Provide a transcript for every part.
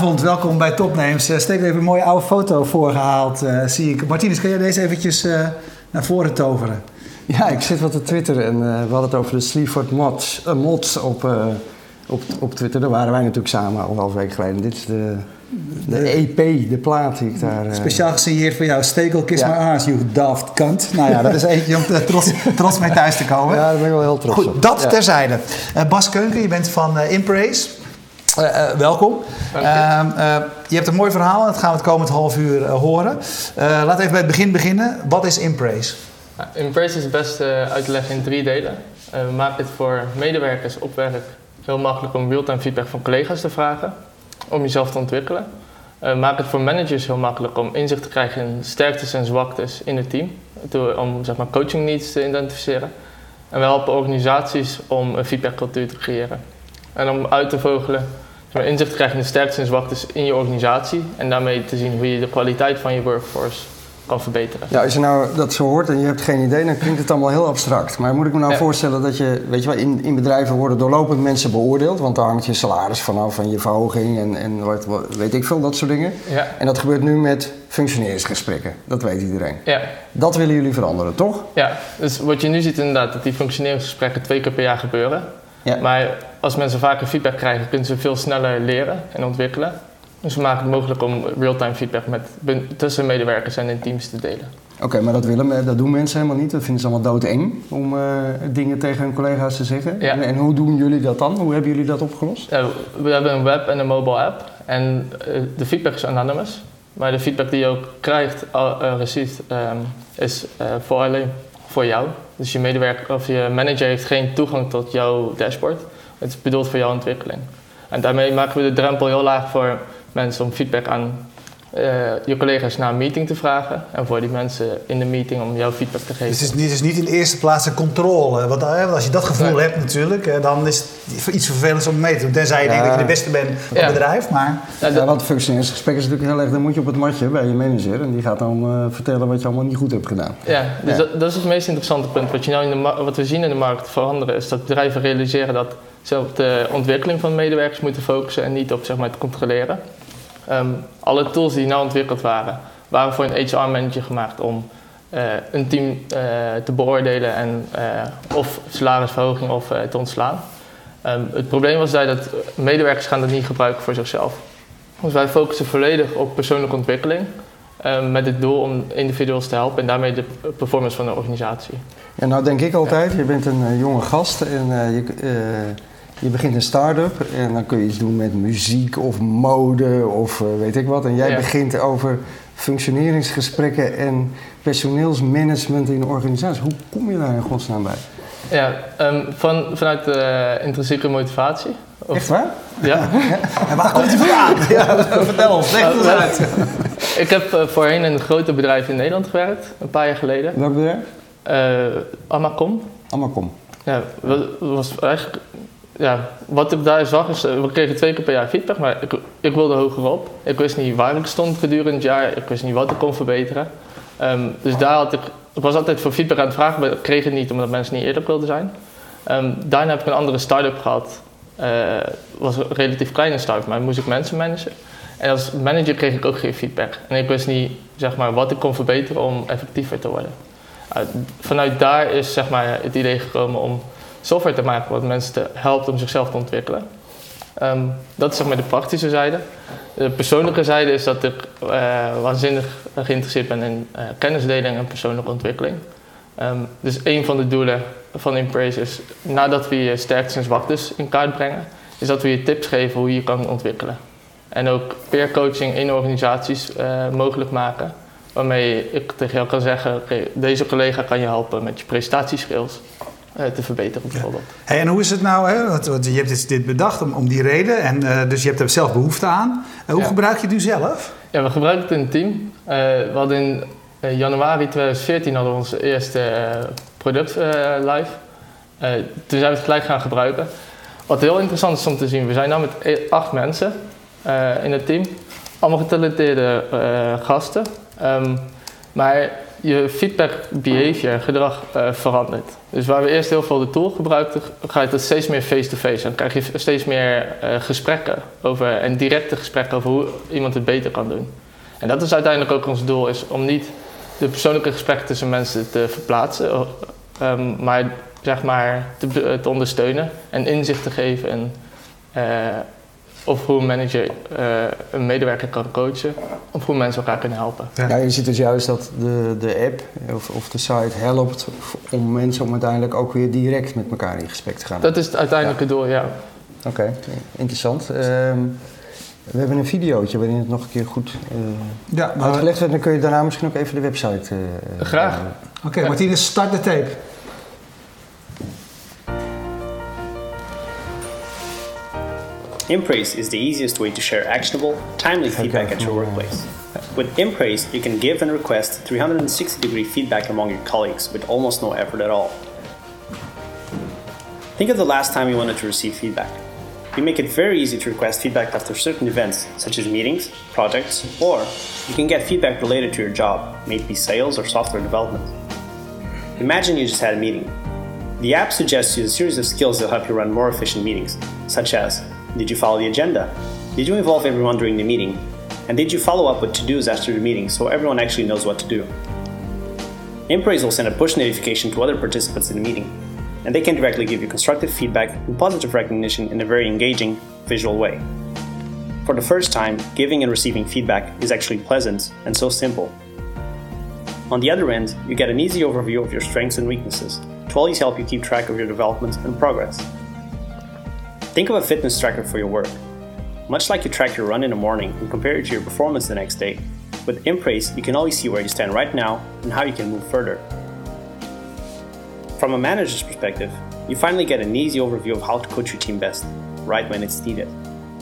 Goedenavond, welkom bij Topnames. Uh, steek even een mooie oude foto voorgehaald, uh, zie ik. Martinus, kan jij deze eventjes uh, naar voren toveren? Ja, ik zit wat te twitteren en we hadden het over de Sleaford mods, mods op, op, op Twitter. Daar waren wij natuurlijk samen anderhalf week geleden. Dit is de, de EP, de plaat die ik daar... Speciaal gesigneerd voor jou. Stekel, kiss ja. my ass, you daft cunt. Nou ja, dat is eentje om trots, trots mee thuis te komen. Ja, daar ben ik wel heel trots Goed, op. dat terzijde. Bas Keunken, je bent van Impraise. Uh, uh, welkom. Uh, je hebt een mooi verhaal en dat gaan we het komend half uur horen. laten we even bij het begin beginnen. Wat is Impraise? Ja, Impraise is best uit te leggen in drie delen. we maken het voor medewerkers op werk heel makkelijk om real-time feedback van collega's te vragen. Om jezelf te ontwikkelen. we maken het voor managers heel makkelijk om inzicht te krijgen in sterktes en zwaktes in het team. om zeg maar, coaching needs te identificeren. En we helpen organisaties om een feedbackcultuur te creëren. En om uit te vogelen, maar, inzicht te krijgen in de sterktes en zwaktes in je organisatie. En daarmee te zien hoe je de kwaliteit van je workforce kan verbeteren. Ja, als je nou dat zo hoort en je hebt geen idee, dan klinkt het allemaal heel abstract. Maar moet ik me nou voorstellen dat je, weet je wel, in, in bedrijven worden doorlopend mensen beoordeeld. Want daar hangt je salaris vanaf van je verhoging en, en wat, wat, weet ik veel, dat soort dingen. Ja. En dat gebeurt nu met functioneringsgesprekken. Dat weet iedereen. Ja. Dat willen jullie veranderen, toch? Ja, dus wat je nu ziet inderdaad, dat die functioneringsgesprekken twee keer per jaar gebeuren. Ja. Maar als mensen vaker feedback krijgen, kunnen ze veel sneller leren en ontwikkelen. Dus we maken het mogelijk om real-time feedback met, tussen medewerkers en in teams te delen. Oké, maar dat, willen, dat doen mensen helemaal niet. Dat vinden ze allemaal doodeng om uh, dingen tegen hun collega's te zeggen. Ja. En, en, hoe doen jullie dat dan? Hoe hebben jullie dat opgelost? Ja, we hebben een web en een mobile app. En uh, de feedback is anonymous. Maar de feedback die je ook krijgt, uh, received, um, is voor alleen voor jou. Dus je medewerker of je manager heeft geen toegang tot jouw dashboard. Het is bedoeld voor jouw ontwikkeling. En daarmee maken we de drempel heel laag voor mensen om feedback aan uh, je collega's na een meeting te vragen. En voor die mensen in de meeting om jouw feedback te geven. Dus het is, het is niet in de eerste plaats een controle. Want als je dat gevoel nee. hebt natuurlijk, dan is het iets vervelends om mee te doen. Tenzij je ja. denkt dat je de beste bent van ja. het bedrijf. Maar... Ja, ja, want functioneringsgesprek is natuurlijk heel erg... Dan moet je op het matje bij je manager. En die gaat dan uh, vertellen wat je allemaal niet goed hebt gedaan. Ja, dus dat, dat, is het meest interessante punt. Wat, je nou in de wat we zien in de markt veranderen... is dat bedrijven realiseren dat ze op de ontwikkeling van medewerkers moeten focussen... en niet op zeg maar, het controleren. Um, alle tools die nou ontwikkeld waren, waren voor een HR-manager gemaakt om uh, een team uh, te beoordelen en uh, of salarisverhoging of te ontslaan. Um, het probleem was dat medewerkers gaan dat niet gebruiken voor zichzelf. Dus wij focussen volledig op persoonlijke ontwikkeling um, met het doel om individuals te helpen en daarmee de performance van de organisatie. Ja, nou denk ik altijd, je bent een jonge gast en je je begint een start-up en dan kun je iets doen met muziek of mode of uh, weet ik wat. En jij Ja. begint over functioneringsgesprekken en personeelsmanagement in een organisatie. Hoe kom je daar in godsnaam bij? Ja, um, van, vanuit de intrinsieke motivatie. Of- Echt waar? Ja. En waar komt hij vandaan? Ja, vertel ons, leg het uit. Ik heb eh, voorheen in een grote bedrijf in Nederland gewerkt, een paar jaar geleden. Welk bedrijf? Eh Amacom. Kom. Ja, wa- was eigenlijk, ja, wat ik daar zag is, eh, we kregen twee keer per jaar feedback, maar ik, ik wilde hogerop. Ik wist niet waar ik stond gedurende het jaar, ik wist niet wat ik kon verbeteren. Ehm, dus daar had ik, ik was altijd voor feedback aan het vragen, maar ik kreeg het niet omdat mensen niet eerlijk wilden zijn. Ehm, daarna heb ik een andere start-up gehad. Eh, was een relatief kleine start-up, maar moest ik mensen managen. En als manager kreeg ik ook geen feedback. En ik wist niet zeg maar, wat ik kon verbeteren om effectiever te worden. Uh, vanuit daar is zeg maar, het idee gekomen om software te maken wat mensen helpt om zichzelf te ontwikkelen. Ehm, dat is zeg maar, de praktische zijde. De persoonlijke zijde is dat ik uh, waanzinnig geïnteresseerd ben in uh, kennisdeling en persoonlijke ontwikkeling. Ehm, dus een van de doelen van Impraise is, nadat we je sterktes en zwaktes in kaart brengen, is dat we je tips geven hoe je kan ontwikkelen. En ook peer coaching in organisaties uh, mogelijk maken. Waarmee ik tegen jou kan zeggen, deze collega kan je helpen met je prestatieskills uh, te verbeteren bijvoorbeeld. Hey, en hoe is het nou? Hè? Want, want je hebt dit, dit bedacht om, om die reden. En, uh, dus je hebt er zelf behoefte aan. Uh, hoe Ja. gebruik je het nu zelf? Ja, we gebruiken het in een team. Eh, we hadden in eh, januari 2014 hadden we ons eerste eh, product eh, live. Eh, toen zijn we het gelijk gaan gebruiken. Wat heel interessant is om te zien, we zijn nu met e- acht mensen eh, in het team. Allemaal getalenteerde eh, gasten. Ehm, maar je feedback behavior, gedrag uh, verandert. Dus waar we eerst heel veel de tool gebruikten, ga je dat steeds meer face-to-face. Dan krijg je steeds meer uh, gesprekken over, en directe gesprekken over hoe iemand het beter kan doen. En dat is uiteindelijk ook ons doel, is om niet de persoonlijke gesprekken tussen mensen te verplaatsen, um, maar zeg maar te, te, ondersteunen en inzicht te geven uh, of hoe een manager uh, een medewerker kan coachen, of hoe mensen elkaar kunnen helpen. Ja, je ziet dus juist dat de, de app of, of de site helpt om mensen om uiteindelijk ook weer direct met elkaar in gesprek te gaan. Dat is het uiteindelijke doel, ja. Oké, okay. interessant. Um, we hebben een videootje waarin het nog een keer goed uh, ja, maar uitgelegd wordt. Dan kun je daarna misschien ook even de website... Uh, Graag. Oké, okay, Martinez, start de tape. Impraise is the easiest way to share actionable, timely feedback at your workplace. With Impraise, you can give and request 360 degree feedback among your colleagues with almost no effort at all. Think of the last time you wanted to receive feedback. We make it very easy to request feedback after certain events, such as meetings, projects, or you can get feedback related to your job, maybe sales or software development. Imagine you just had a meeting. The app suggests you a series of skills that help you run more efficient meetings, such as Did you follow the agenda? Did you involve everyone during the meeting? And did you follow up with to dos after the meeting so everyone actually knows what to do? Impraise will send a push notification to other participants in the meeting and they can directly give you constructive feedback and positive recognition in a very engaging, visual way. For the first time, giving and receiving feedback is actually pleasant and so simple. On the other end, you get an easy overview of your strengths and weaknesses to always help you keep track of your development and progress. Think of a fitness tracker for your work. Much like you track your run in the morning and compare it to your performance the next day, with Impraise you can always see where you stand right now and how you can move further. From a manager's perspective, you finally get an easy overview of how to coach your team best, right when it's needed.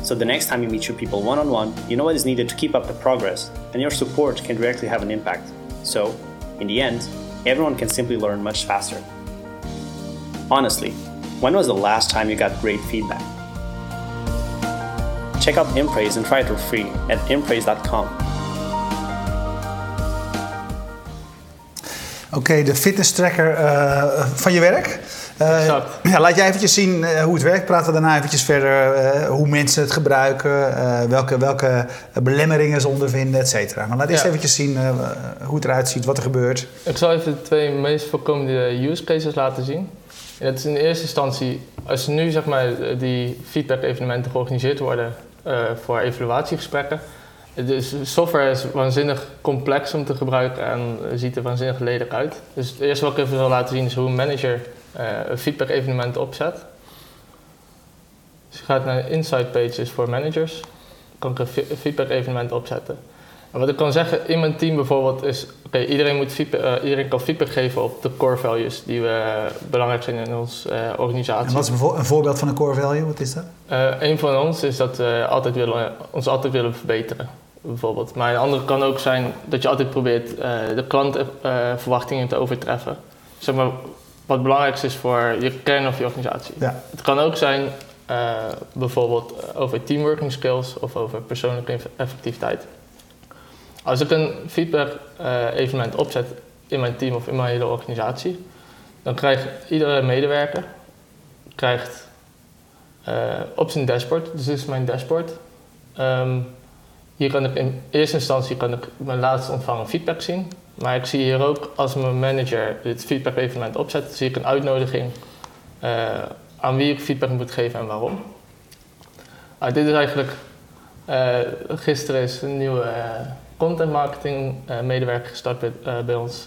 So the next time you meet your people one on one, you know what is needed to keep up the progress, and your support can directly have an impact. So, in the end, everyone can simply learn much faster. Honestly, when was the last time you got great feedback? Check out Impraise and try it for free at impraise.com. Oké, okay, de fitness tracker uh, van je werk. Uh, ja, laat jij eventjes zien uh, hoe het werkt. Praten we daarna eventjes verder hoe mensen het gebruiken, welke, welke belemmeringen ze ondervinden, et cetera. Maar laat eerst ja. eventjes zien hoe het eruit ziet, wat er gebeurt. Ik zal even de twee meest voorkomende use cases laten zien. En is in eerste instantie, als nu zeg maar die feedback evenementen georganiseerd worden voor evaluatiegesprekken, de software is waanzinnig complex om te gebruiken en ziet er waanzinnig lelijk uit. Dus het eerste wat ik even wil laten zien is hoe een manager uh, een feedback evenement opzet. Dus je gaat naar Insight Pages voor managers. Kan ik een feedback evenement opzetten. Wat ik kan zeggen in mijn team bijvoorbeeld is, oké, iedereen, moet feedback, uh, iedereen kan feedback geven op de core values die we uh, belangrijk zijn in onze uh, organisatie. En wat is een voorbeeld van een core value? Wat is dat? een van ons is dat we altijd willen, ons altijd willen verbeteren bijvoorbeeld. Maar een andere kan ook zijn dat je altijd probeert uh, de klantverwachtingen uh, te overtreffen. Zeg maar, wat het belangrijkste is voor je kern of je organisatie. Ja. Het kan ook zijn uh, bijvoorbeeld over teamworking skills of over persoonlijke effectiviteit. Als ik een feedback evenement opzet in mijn team of in mijn hele organisatie, dan krijgt iedere medewerker krijgt, op zijn dashboard, dus dit is mijn dashboard, um, hier kan ik in eerste instantie kan ik mijn laatst ontvangen feedback zien. Maar ik zie hier ook als mijn manager het feedback evenement opzet, zie ik een uitnodiging uh, aan wie ik feedback moet geven en waarom. Uh, dit is eigenlijk, gisteren is een nieuwe content marketing medewerker gestart bij, bij ons,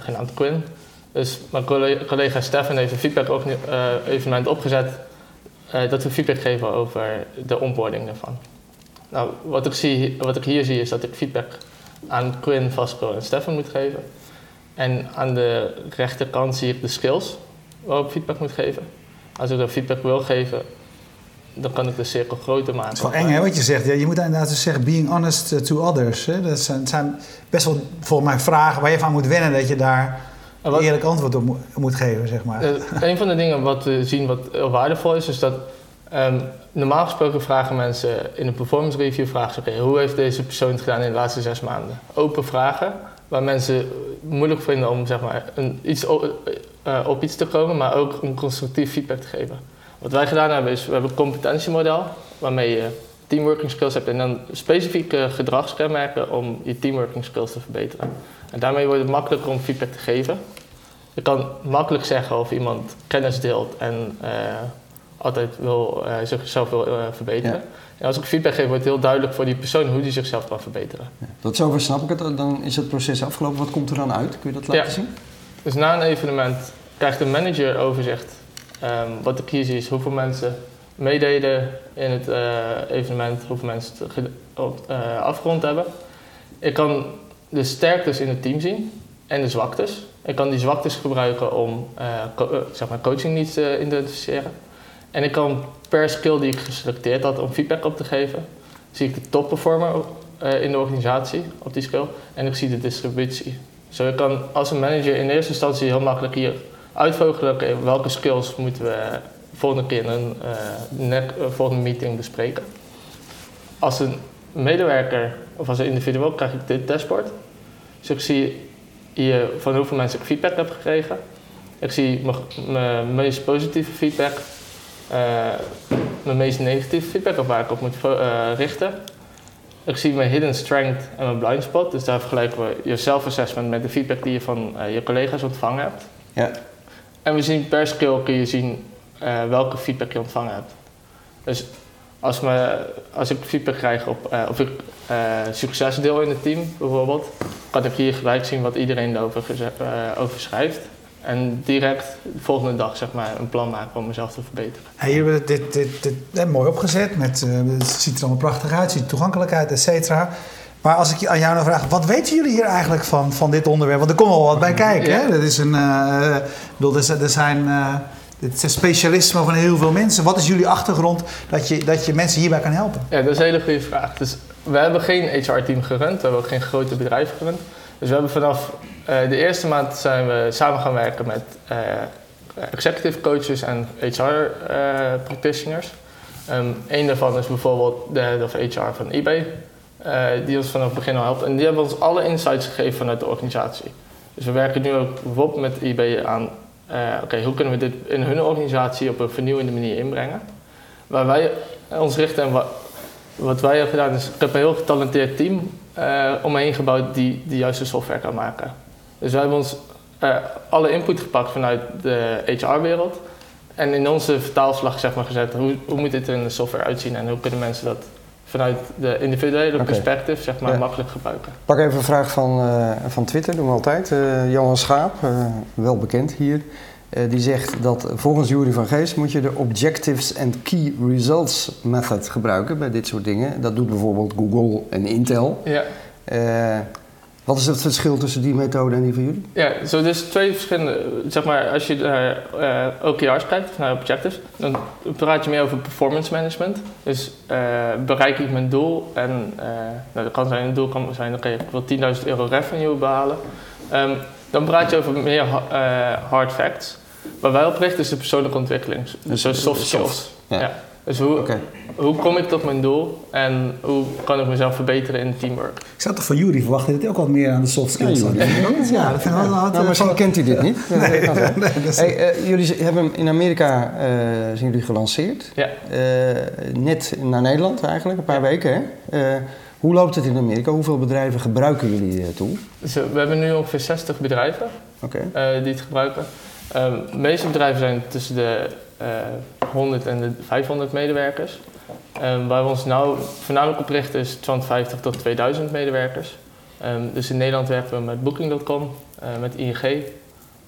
genaamd Quinn. Dus mijn collega, Stefan heeft een feedback evenement opgezet dat we feedback geven over de onboarding daarvan. Nou, wat ik, zie, wat ik hier zie is dat ik feedback aan Quinn, Vasco en Stefan moet geven. En aan de rechterkant zie ik de skills waarop feedback moet geven. Als ik dan feedback wil geven, dan kan ik de cirkel groter maken. Het is wel eng hè, wat je zegt. Ja, je moet inderdaad dus zeggen being honest uh, to others. Hè? Dat zijn, zijn, best wel volgens mij vragen waar je van moet wennen dat je daar een eerlijk antwoord op moet geven. Zeg maar. Uh, een van de dingen wat we zien wat heel waardevol is, is dat Um, normaal gesproken vragen mensen in een performance review vragen ze, okay, hoe heeft deze persoon het gedaan in de laatste zes maanden? Open vragen, waar mensen moeilijk vinden om zeg maar, een, iets op, uh, op iets te komen, maar ook om constructief feedback te geven. Wat wij gedaan hebben is, we hebben een competentiemodel waarmee je teamworking skills hebt en dan specifieke gedragskenmerken om je teamworking skills te verbeteren. En daarmee wordt het makkelijker om feedback te geven. Je kan makkelijk zeggen of iemand kennis deelt en uh, altijd wil, uh, zichzelf wil uh, verbeteren. En als ik feedback geef, wordt het heel duidelijk voor die persoon hoe die zichzelf kan verbeteren. Ja. Tot zover snap ik het. Dan is het proces afgelopen. Wat komt er dan uit? Kun je dat laten Ja. zien? Dus na een evenement krijgt de manager overzicht. Ehm, wat ik hier is hoeveel mensen meededen in het eh, evenement, hoeveel mensen het op- eh, afgerond hebben. Ik kan de sterktes in het team zien en de zwaktes. Ik kan die zwaktes gebruiken om eh, zeg maar coaching needs te identificeren. En ik kan per skill die ik geselecteerd had om feedback op te geven, zie ik de topperformer in de organisatie op die skill en ik zie de distributie. Zo ik kan als een manager in eerste instantie heel makkelijk hier uitvogelen welke skills moeten we volgende keer in een eh, nek- eh, volgende meeting bespreken. Als een medewerker of als een individueel krijg ik dit dashboard. Dus ik zie hier van hoeveel mensen ik feedback heb gekregen. Ik zie mijn- meest positieve feedback, eh, mijn meest negatieve feedback of waar ik op moet richten. Ik zie mijn hidden strength en mijn blind spot. Dus daar vergelijken we je self-assessment met de feedback die je van je collega's ontvangen hebt. Ja. En we zien per skill kun je zien eh, welke feedback je ontvangen hebt. Dus als, me, als ik feedback krijg op eh, of ik eh, succes deel in het team bijvoorbeeld, kan ik hier gelijk zien wat iedereen erover over schrijft. En direct de volgende dag zeg maar, een plan maken om mezelf te verbeteren. Hier hebben dit, dit, dit, mooi opgezet. Met, het ziet er allemaal prachtig uit, ziet toegankelijkheid, et cetera. Maar als ik aan jou nou vraag, wat weten jullie hier eigenlijk van, van dit onderwerp? Want er komt wel wat bij kijken. Hè? Dat is een, ik bedoel, er zijn, is een specialisme van heel veel mensen. Wat is jullie achtergrond dat je, dat je mensen hierbij kan helpen? Ja, dat is een hele goede vraag. Dus we hebben geen HR-team gerund, we hebben ook geen grote bedrijven gerund. Dus we hebben vanaf de eerste maand zijn we samen gaan werken met executive coaches en HR-practitioners. Eén daarvan is bijvoorbeeld de head of HR van eBay, eh, die ons vanaf het begin al helpt. En die hebben ons alle insights gegeven vanuit de organisatie. Dus we werken nu ook bijvoorbeeld met eBay aan, eh, oké, hoe kunnen we dit in hun organisatie op een vernieuwende manier inbrengen? Waar wij ons richten en wat, wij hebben gedaan is, ik heb een heel getalenteerd team eh om me heen gebouwd die de juiste software kan maken. Dus wij hebben ons alle input gepakt vanuit de HR-wereld en in onze vertaalslag zeg maar, gezet, hoe, hoe moet dit in de software uitzien en hoe kunnen mensen dat vanuit de individuele perspectief zeg maar, Ja. makkelijk gebruiken. Pak even een vraag van, eh, van Twitter, doen we altijd. Eh, Johan Schaap, eh, wel bekend hier. Die zegt dat volgens Jury van Geest moet je de Objectives and Key Results method gebruiken bij dit soort dingen. Dat doet bijvoorbeeld Google en Intel. Ja. Wat is het verschil tussen die methode en die van jullie? Ja, zo dus twee verschillende, zeg maar, als je naar eh, OKR's kijkt, of naar objectives, dan praat je meer over performance management. Dus eh, bereik ik mijn doel en eh, nou, dat kan zijn, een doel kan zijn, oké, ik wil 10.000 euro revenue behalen. Ehm, dan praat je over meer ha- eh, hard facts. Waar wij op richten is de persoonlijke ontwikkeling, dus soft soft. Ja. Dus hoe, Oké. hoe kom ik tot mijn doel en hoe kan ik mezelf verbeteren in teamwork? Ik zou toch van jullie verwachten dat hij ook wat meer aan de soft skills Ja, had. Jury. Ja, dat vind ik wel eh, misschien kent hij dit niet. Ja. Nee, is- Hey, eh, jullie hebben hem in Amerika eh, zijn jullie gelanceerd. Ja. Eh, net naar Nederland eigenlijk, een paar weken. Hè? Eh, hoe loopt het in Amerika? Hoeveel bedrijven gebruiken jullie tool? Dus eh, we hebben nu ongeveer 60 bedrijven. Oké. eh, die het gebruiken. Ehm, de meeste bedrijven zijn tussen de 100 en de 500 medewerkers. Ehm, waar we ons nou voornamelijk op richten is 250 tot 2000 medewerkers. Ehm, dus in Nederland werken we met Booking.com, eh, met ING,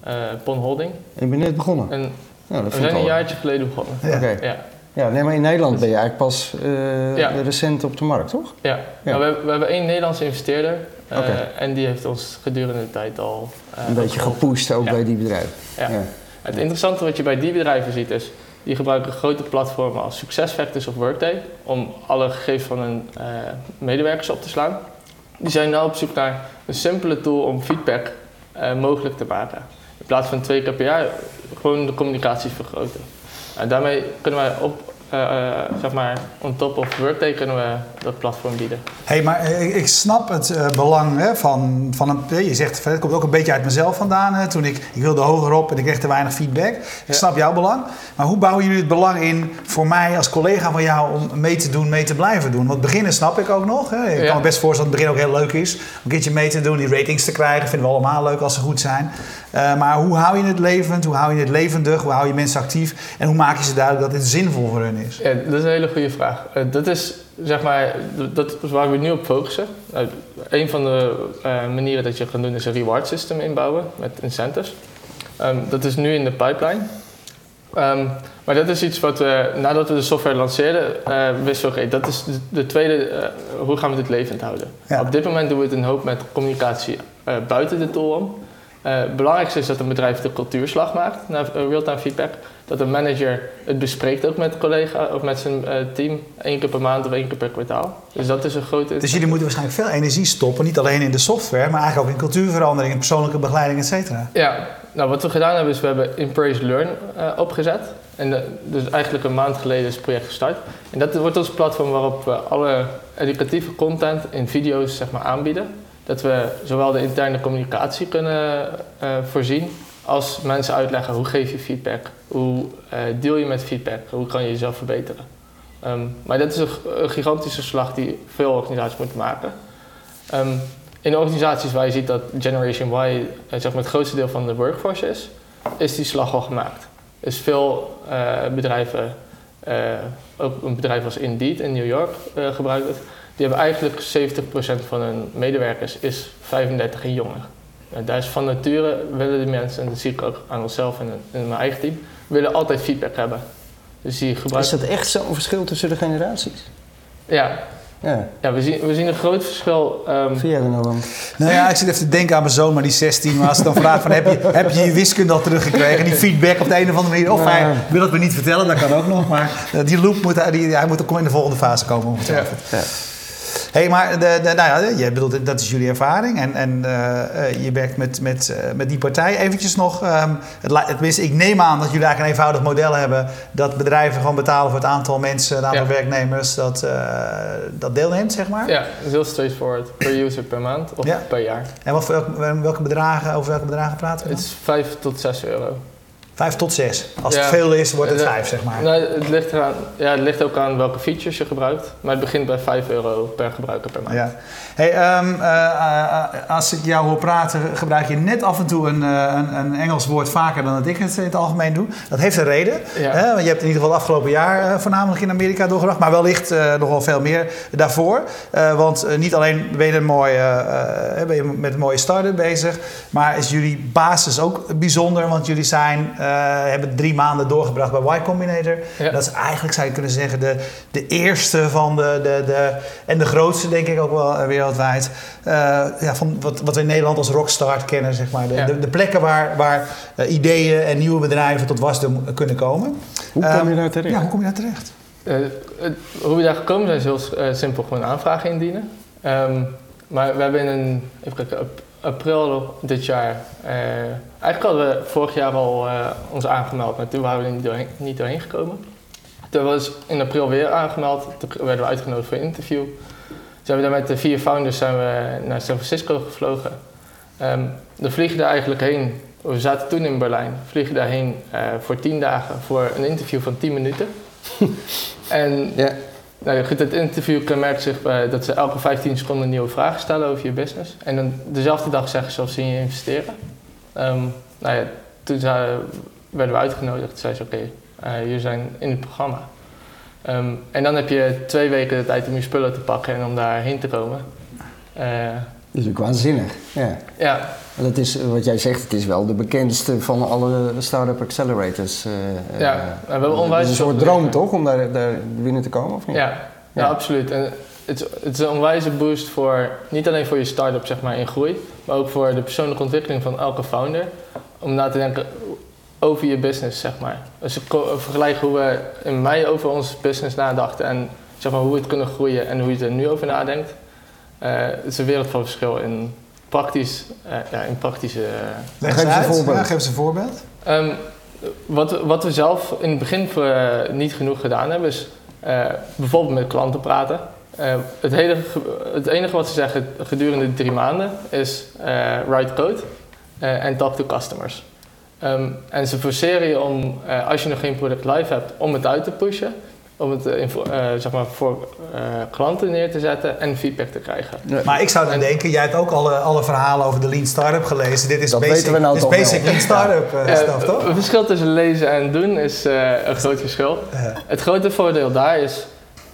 eh Pon Holding. Ik ben net begonnen. En Nou, dat we zijn een jaartje geleden begonnen. Ja. Oké. Ja, Ja, nee, maar in Nederland ben je eigenlijk pas eh, Ja. recent op de markt, toch? ja. Ja. Nou, we, hebben- we hebben één Nederlandse investeerder. eh. En die heeft ons gedurende de tijd al... eh, Een beetje gepusht ook bij die bedrijven. Ja. Het interessante wat je bij die bedrijven ziet is, die gebruiken grote platformen als SuccessFactors of Workday om alle gegevens van hun eh, medewerkers op te slaan. Die zijn nu op zoek naar een simpele tool om feedback eh, mogelijk te maken. In plaats van twee keer per jaar gewoon de communicatie vergroten. En daarmee kunnen wij op, eh, eh, zeg maar, on top of Workday kunnen we dat platform bieden. hey, maar eh, ik, ik snap het belang hè, van, van een... Je zegt, het komt ook een beetje uit mezelf vandaan. Hè, toen ik, ik wilde hoger op en ik kreeg te weinig feedback. Ik Ja. snap jouw belang. Maar hoe bouwen jullie het belang in voor mij als collega van jou... om mee te doen, mee te blijven doen? Want beginnen snap ik ook nog. Hè. Ik Ja. kan me best voorstellen dat het begin ook heel leuk is... om een keertje mee te doen, die ratings te krijgen. Vinden we allemaal leuk als ze goed zijn. Eh, maar hoe hou je het levend? Hoe hou je het levendig? Hoe hou je mensen actief? En hoe maak je ze duidelijk dat dit zinvol voor hun is? Ja, dat is een hele goede vraag. Eh, dat is zeg maar, dat is waar we nu op focussen. Uh, een van de eh, manieren dat je kan doen is een reward system inbouwen met incentives. Ehm, dat is nu in de pipeline. Ehm, maar dat is iets wat we, nadat we de software lanceerden, eh, wisten we, oké, dat is de, de tweede, hoe gaan we dit levend houden? Ja. Op dit moment doen we het een hoop met communicatie buiten de tool om. Eh, het belangrijkste is dat een bedrijf de cultuurslag maakt naar eh, real-time feedback. Dat een manager het bespreekt ook met collega of met zijn eh, team één keer per maand of één keer per kwartaal. Dus dat is een grote. Dus jullie moeten waarschijnlijk veel energie stoppen, niet alleen in de software, maar eigenlijk ook in cultuurverandering, in persoonlijke begeleiding, et cetera. Ja, nou wat we gedaan hebben is we hebben Embrace Learn opgezet. En de- dus eigenlijk een maand geleden is het project gestart. En dat wordt ons platform waarop we alle educatieve content in video's zeg maar, aanbieden. Dat we zowel de interne communicatie kunnen eh, voorzien, als mensen uitleggen hoe geef je feedback, hoe eh, deel je met feedback, hoe kan je jezelf verbeteren. Ehm, maar dat is een, gigantische slag die veel organisaties moeten maken. Ehm, in organisaties waar je ziet dat Generation Y eh, zeg het grootste deel van de workforce is, is die slag al gemaakt. Dus veel bedrijven, ook een bedrijf als Indeed in New York gebruikt het, die hebben eigenlijk 70% van hun medewerkers is 35 en jonger. En daar is van nature willen de mensen, en dat zie ik ook aan onszelf en in mijn eigen team, willen altijd feedback hebben. Dus die Is dat echt zo'n verschil tussen de generaties? Ja, Ja, ja we, zien, we zien een groot verschil. ehm, vind jij er nou aan? Nou ja, ik zit even te denken aan mijn zoon, maar die 16. Maar als ik dan vraag van, heb je, heb je je wiskunde al teruggekregen? Die feedback op de een of andere manier. Of Ja. hij wil het me niet vertellen, dat kan ook nog. Maar eh, die loop moet, hij- die, hij moet ook in de volgende fase komen ongetwijfeld. Ja. Hey, maar de, de, nou ja, je bedoelt, dat is jullie ervaring. En, en eh, eh, je werkt met, met, eh, met die partij. Eventjes nog, ehm, het, tenminste, ik neem aan dat jullie eigenlijk een eenvoudig model hebben. Dat bedrijven gewoon betalen voor het aantal mensen, het aantal Ja. werknemers dat, eh, dat deelneemt, zeg maar. ja, dat is heel straightforward. Per user per maand of Ja. per jaar. En wat, voor welke, welke bedragen, over welke bedragen praten we Het is 5 tot 6 euro. Vijf tot zes. Als het veel is, wordt het Eh, vijf, zeg maar. Nou, het, ligt eraan, ja, het ligt ook aan welke features je gebruikt. Maar het begint bij 5 euro per gebruiker per maand. Ja. Hey, ehm, eh, eh, als ik jou hoor praten, gebruik je net af en toe een, eh, een, een Engels woord vaker dan dat ik het in het algemeen doe. Dat heeft een reden. Ja. Hè? Want je hebt in ieder geval het afgelopen jaar eh, voornamelijk in Amerika doorgebracht, maar wellicht eh, nog wel veel meer daarvoor. Eh, want eh, niet alleen ben je, een mooie, eh, eh, ben je met een mooie start-up bezig, maar is jullie basis ook bijzonder, want jullie zijn, eh, hebben drie maanden doorgebracht bij Y Combinator. Ja. Dat is eigenlijk, zou je kunnen zeggen, de, de eerste van de, de, de. En de grootste, denk ik ook wel eh, wereldwijd. eh, ja, van wat, wat we in Nederland als Rockstart kennen, zeg maar. De, Ja. de, de plekken waar, waar eh, ideeën en nieuwe bedrijven tot wasdom kunnen komen. Hoe kom je Ehm, daar terecht? Ja, hoe kom je daar terecht? Eh, hoe we daar gekomen zijn is heel eh, simpel. Gewoon aanvraag indienen. Ehm, maar we hebben in een, even kijken, april dit jaar... eh, eigenlijk hadden we vorig jaar al eh, ons aangemeld. Maar toen waren we er niet doorheen, niet doorheen gekomen. Toen was in april weer aangemeld. Toen werden we uitgenodigd voor een interview. Zijn we daar met de vier founders zijn we naar San Francisco gevlogen. Dan vliegen daar eigenlijk heen. We zaten toen in Berlijn. Vliegen daarheen eh voor tien dagen voor een interview van 10 minuten. en Ja. Nou goed, het interview kenmerkt zich bij dat ze elke 15 seconden nieuwe vragen stellen over je business. En dan dezelfde dag zeggen ze of ze in je investeren. Ehm, nou ja, toen werden we uitgenodigd. Zei ze, oké, eh, jullie zijn in het programma. Ehm, en dan heb je twee weken de tijd om je spullen te pakken en om daarheen te komen. Eh, Dat is ook waanzinnig. Ja. ja, Dat is, eh, wat jij zegt, het is wel de bekendste van alle start-up accelerators. eh, Ja, eh, en we hebben onwijs Het is een soort droom toch, om daar, daar binnen te komen, of niet? Ja, ja. Ja. absoluut. En het, is- het is een onwijze boost voor, niet alleen voor je start-up zeg maar, in groei, maar ook voor de persoonlijke ontwikkeling van elke founder. Om na te denken over je business, zeg maar. Dus vergelijk hoe we in mei over ons business nadachten en zeg maar, hoe we het kunnen groeien en hoe je er nu over nadenkt. Het is een wereld van verschil in, praktisch, eh, ja, in praktische... eh, Leg Geef eens een voorbeeld. Ja, geef eens een voorbeeld. Ehm, wat, wat we zelf in het begin eh, niet genoeg gedaan hebben, is eh, bijvoorbeeld met klanten praten. Eh, het, hele, het enige wat ze zeggen gedurende de drie maanden is eh, write code eh, en talk to customers. Ehm, en ze forceren je om, eh, als je nog geen product live hebt, om het uit te pushen. Om het eh, eh, zeg maar voor eh, klanten neer te zetten en feedback te krijgen. Maar ik zou dan denken, jij hebt ook alle, alle verhalen over de Lean Startup gelezen. Dit is Dat basic, weten we nou dit is toch basic wel. Lean Startup eh, Eh, stuff, toch? Het verschil tussen lezen en doen is eh, een groot verschil. Ja. Het grote voordeel daar is,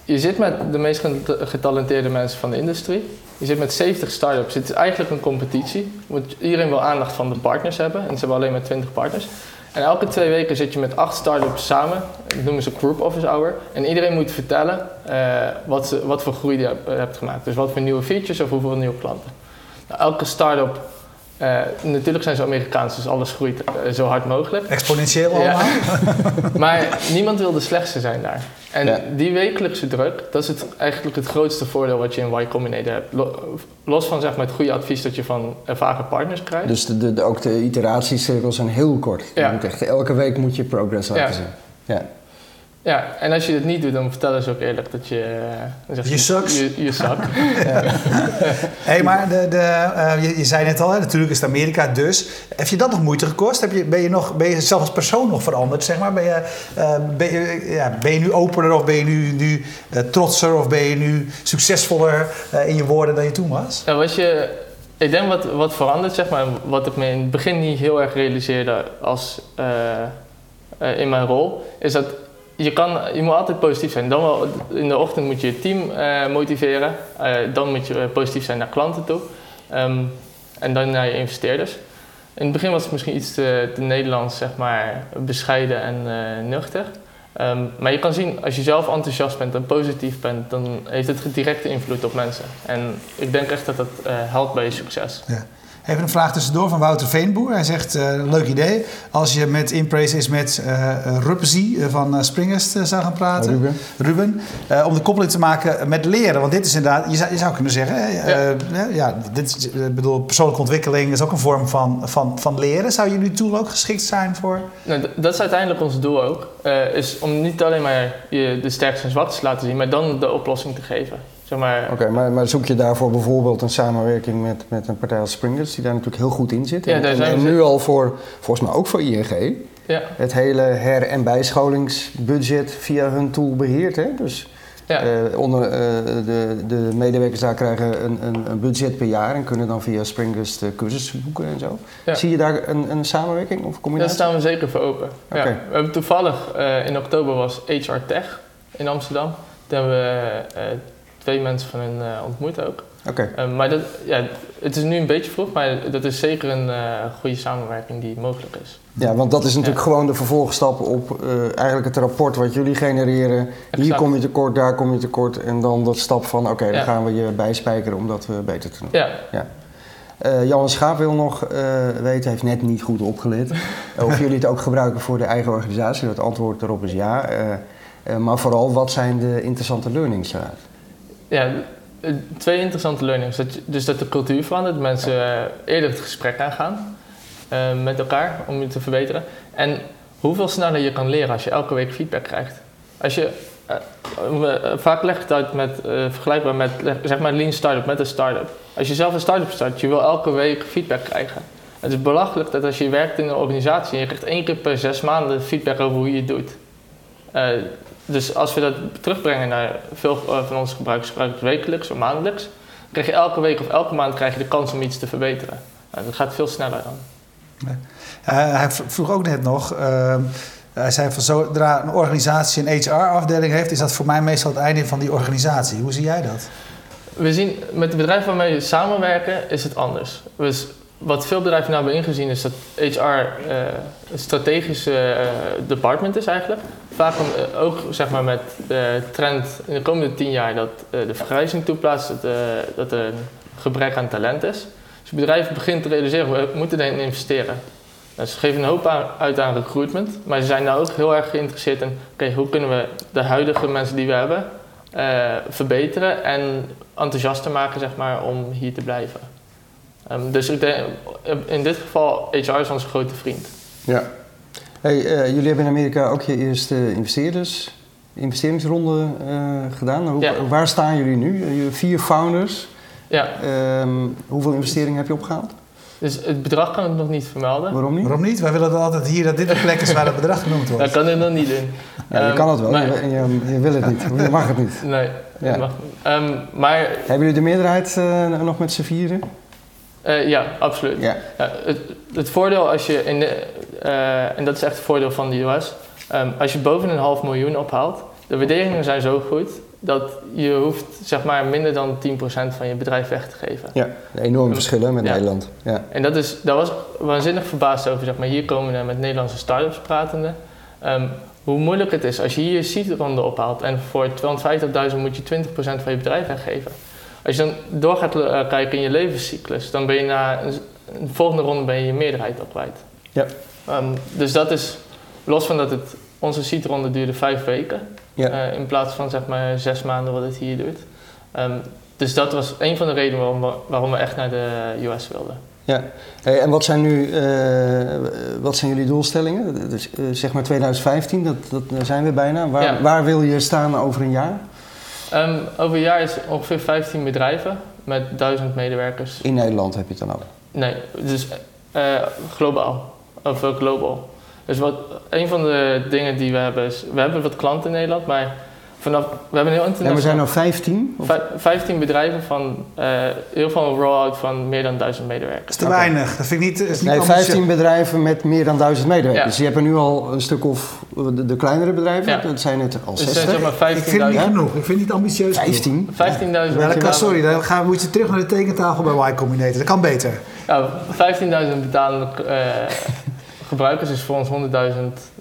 je zit met de meest geta- getalenteerde mensen van de industrie. Je zit met 70 start-ups. Het is eigenlijk een competitie. Want iedereen wil aandacht van de partners hebben. En ze hebben alleen maar 20 partners. En elke twee weken zit je met acht start-ups samen. Dat noemen ze Group Office Hour. En iedereen moet vertellen eh, wat, ze, wat voor groei je hebt, gemaakt. Dus wat voor nieuwe features of hoeveel nieuwe klanten. Nou, elke start-up, eh, natuurlijk zijn ze Amerikaans, dus alles groeit eh, zo hard mogelijk. Exponentieel Ja. allemaal. Maar niemand wil de slechtste zijn daar. En Ja. die wekelijkse druk, dat is het, eigenlijk het grootste voordeel wat je in Y Combinator hebt. Lo- Los van zeg maar, het goede advies dat je van ervaren partners krijgt. Dus de, de, de- ook de iteratiecirkels zijn heel kort. Je Ja. moet echt, elke week moet je progress laten Ja. zien. Ja. Ja, en als je het niet doet, dan vertellen ze ook eerlijk dat je... eh, Je sucks. Je, je sucks. Hé, maar de, de, eh, je, je zei net al, hè, natuurlijk is het Amerika dus. Heb je dat nog moeite gekost? Heb je, ben, je nog, ben je zelf als persoon nog veranderd? Zeg maar? ben, je, eh, ben, je, ja, ben je nu opener of ben je nu, nu eh, trotser of ben je nu succesvoller in je woorden dan je toen was? Ja, wat je, ik denk wat, wat verandert, zeg maar, wat ik me in het begin niet heel erg realiseerde als, in mijn rol, is dat je, kan, je moet altijd positief zijn. Dan wel, in de ochtend moet je je team eh, motiveren, Eh, dan moet je eh, positief zijn naar klanten toe Ehm, en dan naar je investeerders. In het begin was het misschien iets te, te Nederlands, zeg maar, bescheiden en eh, nuchter. Ehm, maar je kan zien, als je zelf enthousiast bent en positief bent, dan heeft het directe invloed op mensen. En ik denk echt dat dat helpt bij je succes. Even een vraag tussendoor van Wouter Veenboer. Hij zegt, eh, leuk idee. Als je met Impraise is met eh Rupzi eh, van eh, Springest eh, zou gaan praten. Ruben. Ruben. eh, om de koppeling te maken met leren. Want dit is inderdaad, je zou, je zou kunnen zeggen... hè, Ja. eh, ja, dit is, eh, ik bedoel, persoonlijke ontwikkeling is ook een vorm van, van, van leren. Zou jullie tool ook geschikt zijn voor... Nou, dat is uiteindelijk ons doel ook. eh, is om niet alleen maar je de sterkste en zwakste te laten zien, maar dan de oplossing te geven. Zeg maar, Oké, maar, maar zoek je daarvoor bijvoorbeeld een samenwerking met, met een partij als Springers, die daar natuurlijk heel goed in zit? Ja, en, daar nu al voor, volgens mij ook voor ING, ja, het hele her- en bijscholingsbudget via hun tool beheert. Hè? Dus ja. eh, onder, eh, de, de medewerkers daar krijgen een, een, een budget per jaar en kunnen dan via Springers de cursussen boeken en zo. Ja. Zie je daar een, een samenwerking of Daar combinatie? staan we zeker voor open. We hebben toevallig eh, in oktober was HR Tech in Amsterdam. Daar hebben we twee mensen van hen eh, ontmoet ook. Oké. Eh, maar dat, ja, het is nu een beetje vroeg, maar dat is zeker een eh, goede samenwerking die mogelijk is. Ja, want dat is natuurlijk Ja. gewoon de vervolgstap op eigenlijk het rapport wat jullie genereren. Hier kom je tekort, daar kom je tekort. En dan dat stap van, oké, dan Ja. gaan we je bijspijkeren om dat beter te doen. Ja, Eh Jan Schaap wil nog weten, heeft net niet goed opgelet, of jullie het ook gebruiken voor de eigen organisatie. Het antwoord daarop is ja. Maar vooral, wat zijn de interessante learnings eruit? Ja twee interessante learnings. Dat, je- dus dat de cultuur verandert, mensen eh, eerder het gesprek aangaan eh, met elkaar om je te verbeteren. En hoeveel sneller je kan leren als je elke week feedback krijgt. Als je, eh, vaak leg ik het uit met, vergelijkbaar met zeg maar lean startup, met een start-up. Als je zelf een start-up start, je wil elke week feedback krijgen. Het is belachelijk dat als je werkt in een organisatie en je krijgt één keer per zes maanden feedback over hoe je het doet. Eh, dus als we dat terugbrengen naar veel eh, van onze gebruikers, gebruiken het wekelijks of maandelijks, krijg je elke week of elke maand krijg je de kans om iets te verbeteren. Nou, dat gaat veel sneller dan. Eh, hij vroeg ook net nog... eh, hij zei van zodra een organisatie een HR-afdeling heeft... is dat voor mij meestal het einde van die organisatie. Hoe zie jij dat? We zien met de bedrijven waarmee we samenwerken is het anders. Dus wat veel bedrijven nou hebben ingezien is dat HR eh, een strategisch eh, department is eigenlijk. Vaak eh, ook zeg maar met de trend in de komende tien jaar dat de vergrijzing toeplaatst, dat, dat er gebrek aan talent is. Dus het bedrijf begint te realiseren, we moeten erin investeren. Nou, ze geven een hoop aan- uit aan recruitment, maar ze zijn nou ook heel erg geïnteresseerd in, hoe kunnen we de huidige mensen die we hebben eh, verbeteren en enthousiaster maken, zeg maar, om hier te blijven. Ehm, dus ik denk, in dit geval, HR is onze grote vriend. Ja. Hey, eh, jullie hebben in Amerika ook je eerste investeerders, investeringsronde eh, gedaan. Hoe, Ja. Waar staan jullie nu? Eh, jullie vier founders. Ja, Ehm, hoeveel investeringen heb je opgehaald? dus het bedrag kan ik nog niet vermelden. Waarom niet? Waarom niet? Wij willen altijd hier dat dit de plek is waar het bedrag genoemd Dat wordt. kan ik nog niet doen. Ja, je Ehm, kan het wel, maar- je, je- je wil het niet. Je mag het niet. Nee, Ja. dat mag niet. Ehm, maar Hebben jullie de meerderheid eh, nog met z'n vieren? Eh, ja, absoluut. Ja. Ja, het, het voordeel als je in de, eh, en dat is echt het voordeel van de US, ehm, als je boven een half miljoen ophaalt, de waarderingen zijn zo goed dat je hoeft zeg maar minder dan 10% van je bedrijf weg te geven. Ja, enorme verschillen met Ja. Nederland. Ja. En dat is, daar was waanzinnig verbaasd over. Zeg maar. Hier komen we met Nederlandse start-ups pratende. Ehm, hoe moeilijk het is als je hier je seedronde ophaalt en voor 250.000 moet je 20% van je bedrijf weggeven. Als je dan door gaat eh, kijken in je levenscyclus, dan ben je na een, een volgende ronde ben je je meerderheid al kwijt. Ja. Ehm, dus dat is, los van dat het, onze seedronde duurde vijf weken, Ja. eh, in plaats van zeg maar zes maanden wat het hier duurt. Ehm, dus dat was een van de redenen waarom we, waarom we echt naar de US wilden. Ja. Hey, en wat zijn nu eh, wat zijn jullie doelstellingen? Dus, zeg maar 2015, dat, dat, zijn we bijna. Waar, Ja. waar wil je staan over een jaar? Ehm, over een jaar is ongeveer 15 bedrijven met 1000 medewerkers. In Nederland heb je het dan over. Nee, dus eh, globaal. Of global. Dus wat, een van de dingen die we hebben is, we hebben wat klanten in Nederland, maar vanaf, we hebben een heel En we zijn nou 15? Of- Vij- 15 bedrijven van eh, heel veel een roll-out van meer dan 1000 Dat medewerkers. is te weinig. Dat vind ik niet, dat is niet Nee, ambitieus. 15 bedrijven met meer dan 1000 medewerkers. Ja. Dus je hebt er nu al een stuk of de, de kleinere bedrijven, Ja. dat zijn het al Dus het 60. zijn zeg maar Ik vind het niet 15.000. genoeg. Ik vind het niet ambitieus genoeg. 15? 15.000 Welke, betalen- sorry, dan gaan we, moet je terug naar de tekentafel bij Y Combinator. Dat kan beter. Ja, 15.000 betalende eh, gebruikers is voor ons 100.000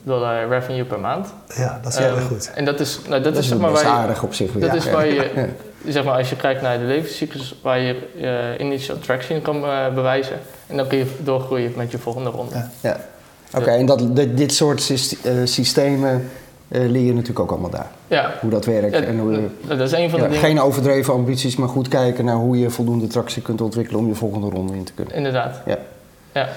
dollar revenue per maand. Ja, dat is heel Ehm, erg goed. En dat is, nou, dat Dat is zeg maar waar je, aardig op zich. dat ja. is waar je, zeg maar, als je kijkt naar de levenscyclus, waar je eh initial traction kan eh, bewijzen. En dan kun je doorgroeien met je volgende ronde. Ja. Ja. Oké, en dat, dit, dit soort eh, systemen leer je natuurlijk ook allemaal daar. Ja, Hoe dat werkt. En hoe je, dat is een van de dingen. geen overdreven ambities, maar goed kijken naar hoe je voldoende tractie kunt ontwikkelen om je volgende ronde in te kunnen. Inderdaad. Ja. Ja.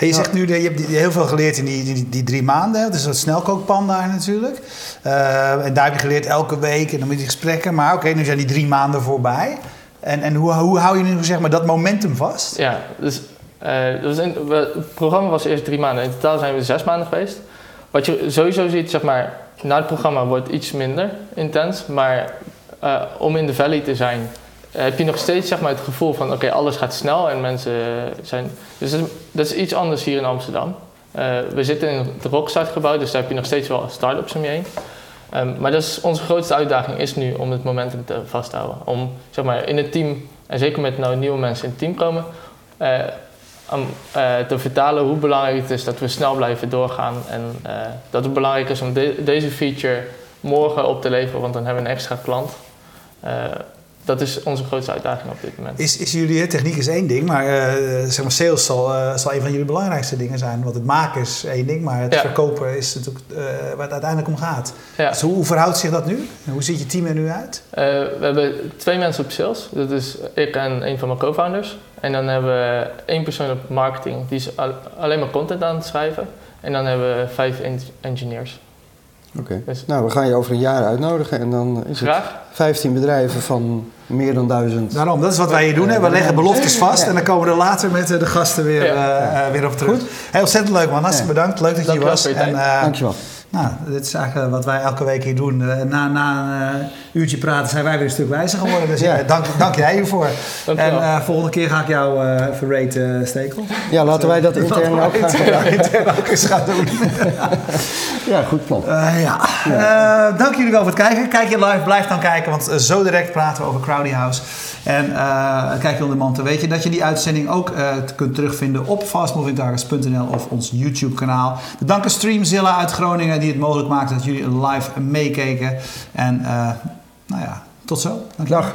Hey, je zegt nu, dat je hebt heel veel geleerd in die, die, die drie maanden. Is een snelkookpan daar natuurlijk. Eh, en daar heb je geleerd elke week en dan met die gesprekken. Maar oké, nu zijn die drie maanden voorbij. En, en hoe, hoe hou je nu zeg maar, dat momentum vast? Ja, dus eh, dat we- het programma was eerst drie maanden. In totaal zijn we zes maanden geweest. Wat je sowieso ziet, zeg maar, na het programma wordt iets minder intens. Maar eh, om in de valley te zijn, heb je nog steeds zeg maar, het gevoel van... oké, alles gaat snel en mensen eh, zijn... Dus dat is, iets anders hier in Amsterdam. Eh, we zitten in het Rockstart gebouw, dus daar heb je nog steeds wel start-ups om je heen. Ehm, maar dat is onze grootste uitdaging is nu om het momentum te vasthouden. Om zeg maar, in het team, en zeker met nou nieuwe mensen in het team komen, eh, eh, te vertalen hoe belangrijk het is dat we snel blijven doorgaan. En eh, dat het belangrijk is om de- deze feature morgen op te leveren, want dan hebben we een extra klant. Dat is onze grootste uitdaging op dit moment. Is, is jullie, techniek is één ding, maar eh, zeg maar sales zal, eh, zal een van jullie belangrijkste dingen zijn. Want het maken is één ding, maar het Ja. verkopen is natuurlijk eh, waar het uiteindelijk om gaat. Ja. Dus hoe, hoe verhoudt zich dat nu? En Hoe ziet je team er nu uit? We hebben twee mensen op sales. Dat is ik en een van mijn co-founders. En dan hebben we één persoon op marketing. Die is al- alleen maar content aan het schrijven. En dan hebben we vijf en- engineers. Oké. Dus Nou, we gaan je over een jaar uitnodigen en dan is het graag. 15 bedrijven van meer dan 1000. Daarom, dat is wat wij hier doen. Hè. We leggen beloftes vast en dan komen we er later met eh, de gasten weer, Ja. eh, eh, weer op terug. Goed. Heel ontzettend leuk man, hartstikke bedankt. Leuk dat je hier was. voor je En, eh, Dankjewel. Nou, dit is eigenlijk wat wij elke week hier doen. Eh, na, na een eh, uurtje praten zijn wij weer een stuk wijzer geworden. Dus Ja. eh, dank, dank jij hiervoor. En eh, volgende keer ga ik jou eh even raten, Stekel. Ja, laten wij dat intern ook gaan intern ook eens gaan doen. Ja, goed plan. Eh, ja. Eh, dank jullie wel voor het kijken. Kijk je live, blijf dan kijken, want eh, zo direct praten we over Crowdy House. En eh, kijk je onder de weet je dat je die uitzending ook eh, kunt terugvinden op fastmovingtargets.nl of ons YouTube kanaal. We danken Streamzilla uit Groningen die het mogelijk maakte dat jullie live meekeken. En eh, nou ja, tot zo. Dank. Dag.